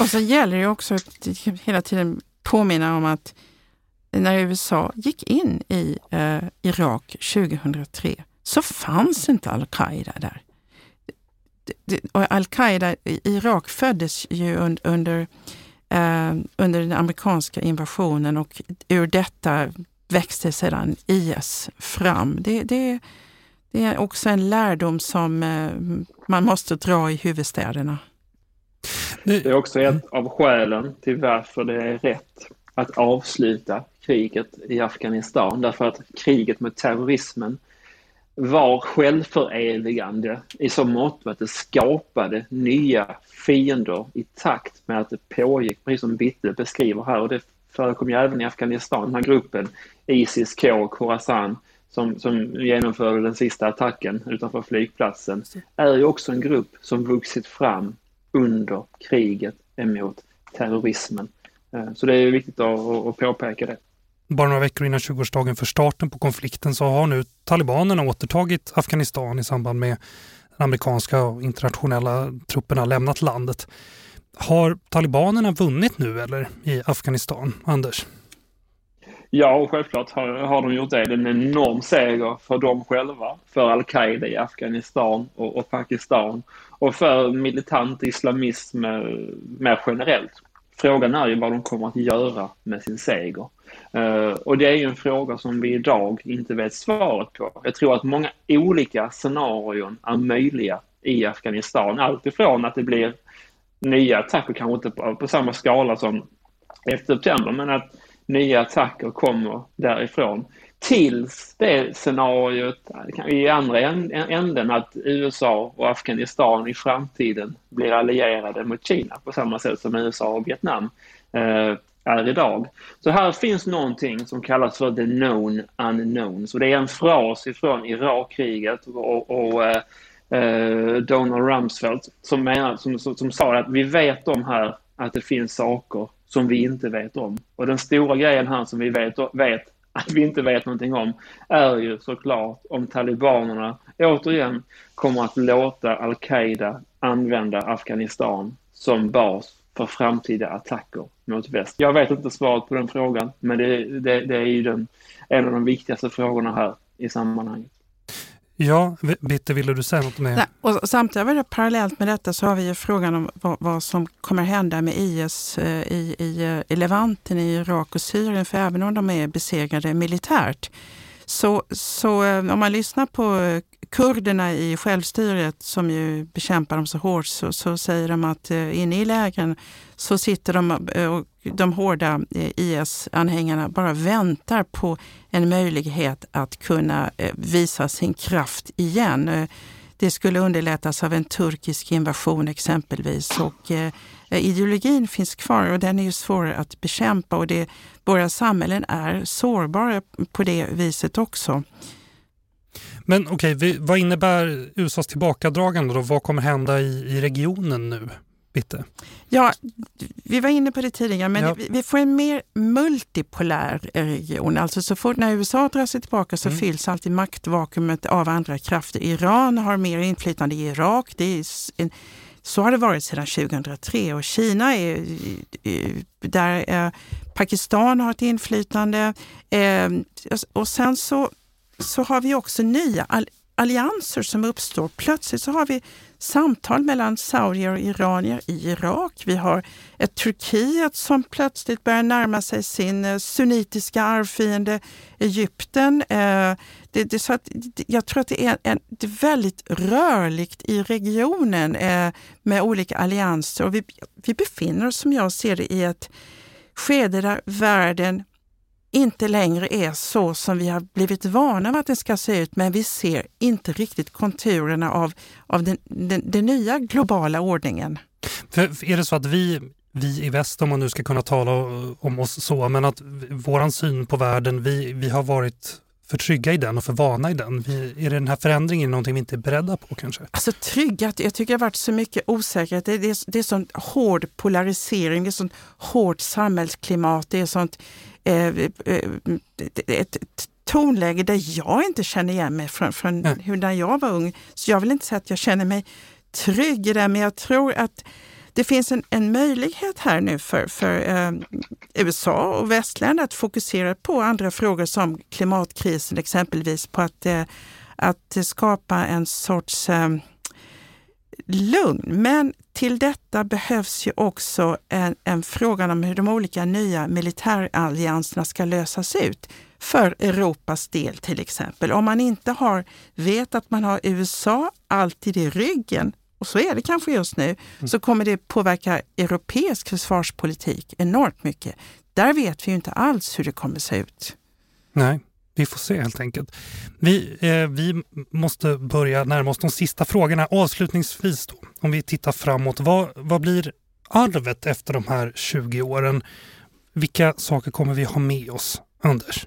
Och så gäller det också att hela tiden påminna om att när USA gick in i eh, Irak 2003 så fanns inte al-Qaida där. Al-Qaida i Irak föddes ju under, under eh, under den amerikanska invasionen och ur detta växte sedan IS fram. Det, det, det är också en lärdom som eh, man måste dra i huvudstäderna. Det är också ett av skälen till varför det är rätt att avsluta kriget i Afghanistan. Därför att kriget mot terrorismen var självförevigande i så mått att det skapade nya fiender i takt med att det pågick, precis som Bitte beskriver här. Och det förekom ju även i Afghanistan, den här gruppen Isis-K, Khorasan, som, som genomförde den sista attacken utanför flygplatsen, är ju också en grupp som vuxit fram under kriget emot terrorismen. Eh, så det är viktigt att, att påpeka det. Bara några veckor innan 20-årsdagen för starten på konflikten så har nu talibanerna återtagit Afghanistan i samband med den amerikanska och internationella trupperna lämnat landet. Har talibanerna vunnit nu eller i Afghanistan? Anders? Ja, och självklart har, har de gjort det. Det är en enorm seger för dem själva, för al-Qaida i Afghanistan och, och, Pakistan och för militant islamism mer generellt. Frågan är ju vad de kommer att göra med sin seger. Eh, och det är ju en fråga som vi idag inte vet svaret på. Jag tror att många olika scenarion är möjliga i Afghanistan. Alltifrån att det blir nya attacker, kanske inte på, på samma skala som efter september, men att nya attacker kommer därifrån. Tills det scenariot i andra änden att USA och Afghanistan i framtiden blir allierade mot Kina på samma sätt som USA och Vietnam eh, är idag. Så här finns någonting som kallas för the known unknown. Så det är en fras ifrån Irakkriget och, och eh, eh, Donald Rumsfeld som, menar, som, som, som sa att vi vet om här att det finns saker som vi inte vet om. Och den stora grejen här som vi vet, vet att vi inte vet någonting om är ju såklart om talibanerna återigen kommer att låta al-Qaida använda Afghanistan som bas för framtida attacker mot väst. Jag vet inte svaret på den frågan, men det, det, det är ju den, en av de viktigaste frågorna här i sammanhanget. Ja, Bitte, ville du säga något mer? Nej, och samtidigt parallellt med detta så har vi ju frågan om vad, vad som kommer hända med IS eh, i, i, eh, i Levanten, i Irak och Syrien. För även om de är besegrade militärt så, så eh, om man lyssnar på kurderna i självstyret som ju bekämpar dem så hårt så, så säger de att eh, inne i lägren så sitter de eh, och de hårda IS-anhängarna bara väntar på en möjlighet att kunna visa sin kraft igen. Det skulle underlättas av en turkisk invasion exempelvis. Och, eh, ideologin finns kvar och den är ju svår att bekämpa och det, våra samhällen är sårbara på det viset också. Men okej, okay, vad innebär USAs tillbakadragande då? Vad kommer hända i, i regionen nu? Bitte? Ja, vi var inne på det tidigare, men ja. vi får en mer multipolär region. Alltså så fort när USA drar sig tillbaka så mm. fylls alltid maktvakuumet av andra krafter. Iran har mer inflytande i Irak. Det är en, så har det varit sedan 2003 och Kina är där. Eh, Pakistan har ett inflytande eh, och sen så, så har vi också nya allianser som uppstår. Plötsligt så har vi samtal mellan saudier och iranier i Irak. Vi har ett Turkiet som plötsligt börjar närma sig sin eh, sunnitiska arvfiende Egypten. Eh, det, det, så att, jag tror att det är, en, det är väldigt rörligt i regionen eh, med olika allianser och vi, vi befinner oss som jag ser det i ett skede där världen inte längre är så som vi har blivit vana vid att den ska se ut, men vi ser inte riktigt konturerna av, av den, den, den nya globala ordningen. För är det så att vi, vi i väst, om man nu ska kunna tala om oss så, men att våran syn på världen, vi, vi har varit för trygga i den och för vana i den? Vi, är den här förändringen någonting vi inte är beredda på kanske? Alltså trygga, jag tycker det har varit så mycket osäkerhet. Det, det, är, det är sån hård polarisering, det är sånt hårt samhällsklimat, det är sånt ett tonläge där jag inte känner igen mig från, från mm. hur när jag var ung. Så jag vill inte säga att jag känner mig trygg i det, men jag tror att det finns en, en möjlighet här nu för, för eh, USA och västländer att fokusera på andra frågor som klimatkrisen exempelvis, på att, eh, att skapa en sorts eh, lugn. Men till detta behövs ju också en, en frågan om hur de olika nya militärallianserna ska lösas ut för Europas del till exempel. Om man inte har, vet att man har USA alltid i ryggen, och så är det kanske just nu, mm. så kommer det påverka europeisk försvarspolitik enormt mycket. Där vet vi ju inte alls hur det kommer se ut. Nej. Vi får se helt enkelt. Vi, eh, vi måste börja närma oss de sista frågorna. Avslutningsvis då, om vi tittar framåt. Vad, vad blir arvet efter de här 20 åren? Vilka saker kommer vi ha med oss? Anders?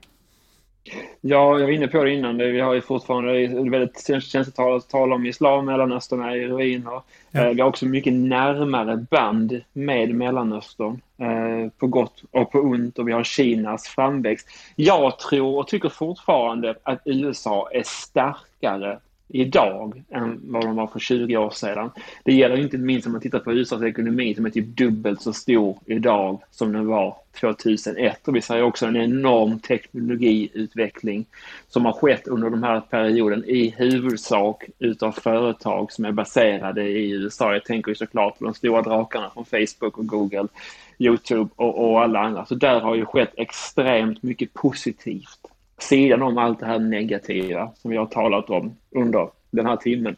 Ja, jag var inne på det innan. Vi har ju fortfarande väldigt känsligt att tala om islam, Mellanöstern är i ruiner. Ja. Eh, vi har också mycket närmare band med Mellanöstern eh, på gott och på ont och vi har Kinas framväxt. Jag tror och tycker fortfarande att USA är starkare idag än vad de var för 20 år sedan. Det gäller inte minst om man tittar på USAs ekonomi som är typ dubbelt så stor idag som den var 2001. Och vi ser också en enorm teknologiutveckling som har skett under den här perioden i huvudsak utav företag som är baserade i USA. Jag tänker ju såklart på de stora drakarna från Facebook och Google, Youtube och, och alla andra. Så där har ju skett extremt mycket positivt sidan om allt det här negativa som vi har talat om under den här timmen.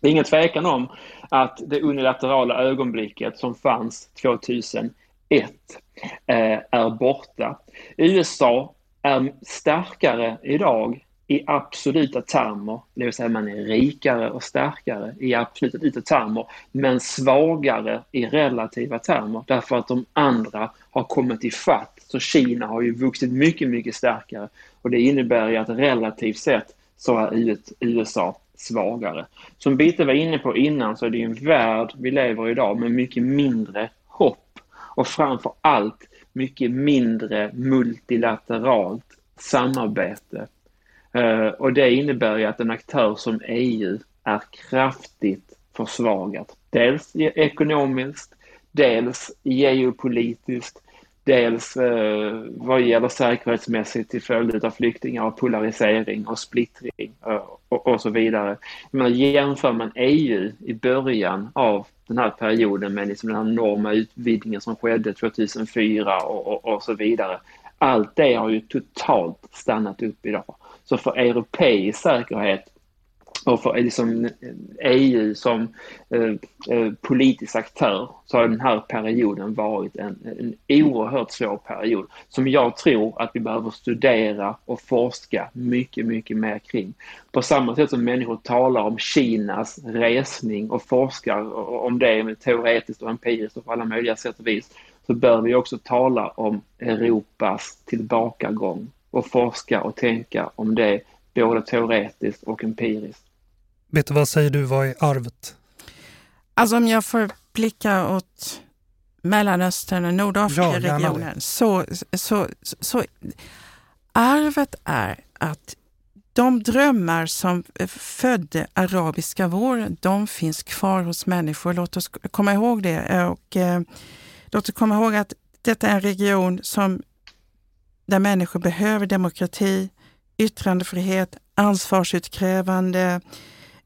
Det är ingen tvekan om att det unilaterala ögonblicket som fanns 2001 eh, är borta. USA är starkare idag i absoluta termer, det vill säga man är rikare och starkare i absoluta termer, men svagare i relativa termer därför att de andra har kommit i fatt. Så Kina har ju vuxit mycket, mycket starkare och det innebär ju att relativt sett så är USA svagare. Som Bitte var inne på innan så är det ju en värld vi lever i idag med mycket mindre hopp och framför allt mycket mindre multilateralt samarbete. Eh, och det innebär ju att en aktör som EU är kraftigt försvagat. Dels e- ekonomiskt, dels geopolitiskt, dels eh, vad gäller säkerhetsmässigt till följd av flyktingar och polarisering och splittring eh, och, och, så vidare. Men jämför man EU i början av den här perioden med liksom den här enorma utvidgningen som skedde 2004 och, och, och så vidare. Allt det har ju totalt stannat upp idag. Så för europeisk säkerhet och för liksom EU som eh, eh, politisk aktör så har den här perioden varit en, en oerhört svår period som jag tror att vi behöver studera och forska mycket, mycket mer kring. På samma sätt som människor talar om Kinas resning och forskar om det teoretiskt och empiriskt och på alla möjliga sätt och vis så bör vi också tala om Europas tillbakagång och forska och tänka om det både teoretiskt och empiriskt. Vet du vad säger du, vad är arvet? Alltså om jag får blicka åt Mellanöstern och Nordafrika-regionen ja, så, så, så arvet är att de drömmar som födde arabiska våren, de finns kvar hos människor. Låt oss komma ihåg det. Och, eh, låt oss komma ihåg att detta är en region som, där människor behöver demokrati, yttrandefrihet, ansvarsutkrävande,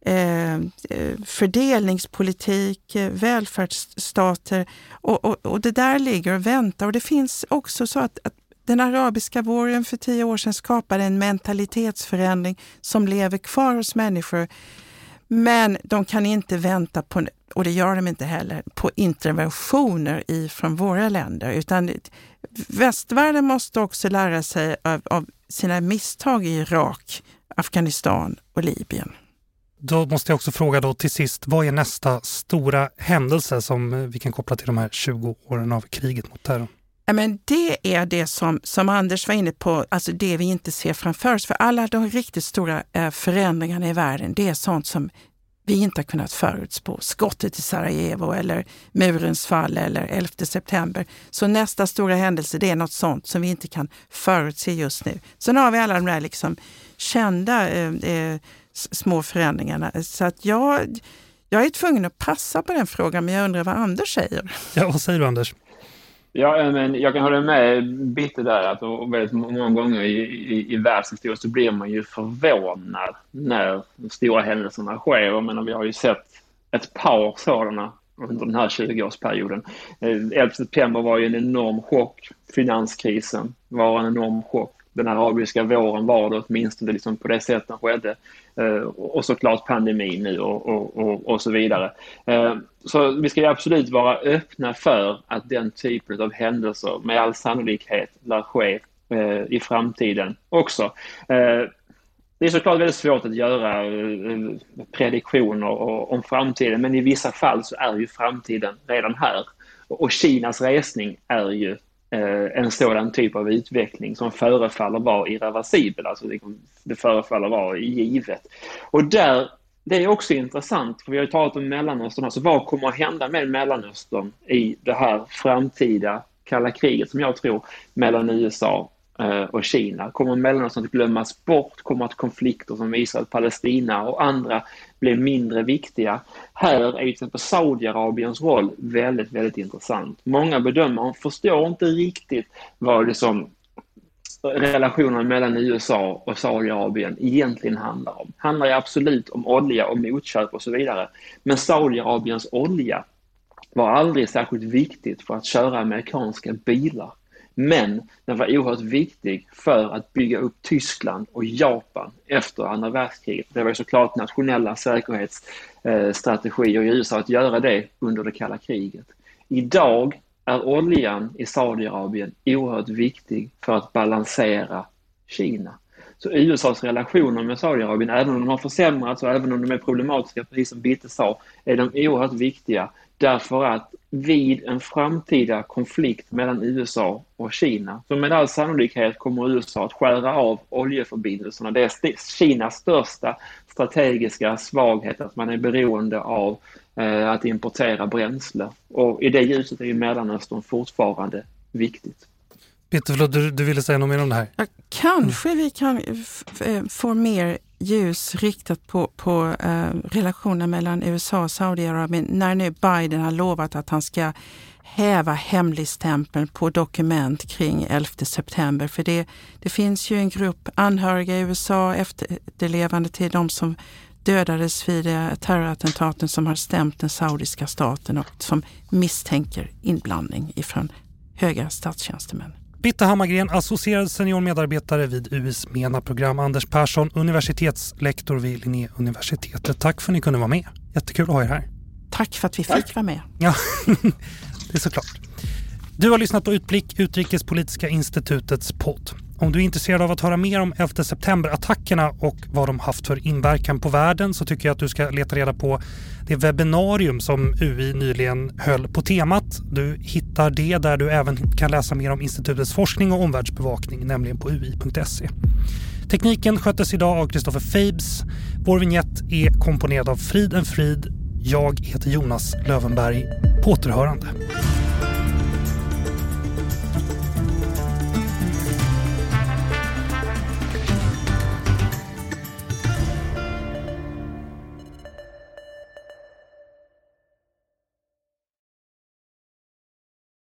Eh, fördelningspolitik, eh, välfärdsstater och, och, och, det där ligger och väntar. Och det finns också så att, att den arabiska våren för tio år sedan skapade en mentalitetsförändring som lever kvar hos människor. Men de kan inte vänta på, och det gör de inte heller, på interventioner ifrån våra länder. Utan västvärlden måste också lära sig av, av sina misstag i Irak, Afghanistan och Libyen. Då måste jag också fråga då till sist, vad är nästa stora händelse som eh, vi kan koppla till de här 20 åren av kriget mot terrorn? Ja, men det är det som, som Anders var inne på, alltså det vi inte ser framför oss. För alla de riktigt stora eh, förändringarna i världen, det är sånt som vi inte har kunnat förutspå. Skottet i Sarajevo eller murens fall eller 11 september. Så nästa stora händelse, det är något sånt som vi inte kan förutse just nu. Sen har vi alla de där liksom kända eh, eh små förändringarna. Så att jag, jag är tvungen att passa på den frågan, men jag undrar vad Anders säger. Ja, vad säger du Anders? Ja, men jag kan hålla med Bitte där att väldigt många gånger i, i, i världshistorien så blir man ju förvånad när de stora händelserna sker. Jag menar, vi har ju sett ett par sådana under den här 20-årsperioden. 11 eh, september var ju en enorm chock. Finanskrisen var en enorm chock den arabiska våren var det åtminstone liksom på det sättet den skedde. Eh, och såklart pandemin nu och, och, och, och, så vidare. Eh, så vi ska absolut vara öppna för att den typen av händelser med all sannolikhet lär ske eh, i framtiden också. Eh, det är såklart väldigt svårt att göra eh, prediktioner om framtiden men i vissa fall så är ju framtiden redan här. Och Kinas resning är ju Eh, en sådan typ av utveckling som förefaller vara irreversibel, alltså liksom, det förefaller vara givet. Och där, det är också intressant, för vi har ju talat om Mellanöstern, alltså vad kommer att hända med Mellanöstern i det här framtida kalla kriget som jag tror mellan USA Eh, och Kina? Kommer Mellanöstern att glömmas bort? Kommer att konflikter som Israel-Palestina och andra bli mindre viktiga? Här är till exempel Saudiarabiens roll väldigt, väldigt intressant. Många bedömare förstår inte riktigt vad det som relationen mellan USA och Saudiarabien egentligen handlar om. handlar ju absolut om olja och motköp och så vidare. Men Saudiarabiens olja var aldrig särskilt viktigt för att köra amerikanska bilar. Men den var oerhört viktig för att bygga upp Tyskland och Japan efter andra världskriget. Det var såklart nationella säkerhetsstrategier i USA att göra det under det kalla kriget. Idag är oljan i Saudiarabien oerhört viktig för att balansera Kina. Så USAs relationer med Saudiarabien, även om de har försämrats och även om de är problematiska, precis som Bitte sa, är de oerhört viktiga därför att vid en framtida konflikt mellan USA och Kina, så med all sannolikhet kommer USA att skära av oljeförbindelserna. Det är Kinas största strategiska svaghet, att man är beroende av eh, att importera bränsle. Och i det ljuset är ju Mellanöstern fortfarande viktigt. Peter, förlåt, du, du ville säga något mer om det här? Ja, kanske vi kan eh, få mer ljus riktat på, på eh, relationen mellan USA och Saudiarabien när nu Biden har lovat att han ska häva hemligstämpeln på dokument kring 11 september. För det, det finns ju en grupp anhöriga i USA, efterlevande till de som dödades vid eh, terrorattentaten som har stämt den saudiska staten och som misstänker inblandning ifrån höga statstjänstemän. Bitta Hammargren, associerad senior medarbetare vid UIs MENA-program. Anders Persson, universitetslektor vid Linnéuniversitetet. Tack för att ni kunde vara med. Jättekul att ha er här. Tack för att vi fick vara med. Ja, (laughs) det är såklart. Du har lyssnat på Utblick, Utrikespolitiska institutets podd. Om du är intresserad av att höra mer om 11 september-attackerna och vad de haft för inverkan på världen så tycker jag att du ska leta reda på det webbinarium som UI nyligen höll på temat. Du hittar det där du även kan läsa mer om institutets forskning och omvärldsbevakning, nämligen på ui.se. Tekniken sköttes idag av Kristoffer Fabes. Vår vignett är komponerad av Frid en Frid. Jag heter Jonas Lövenberg. På återhörande.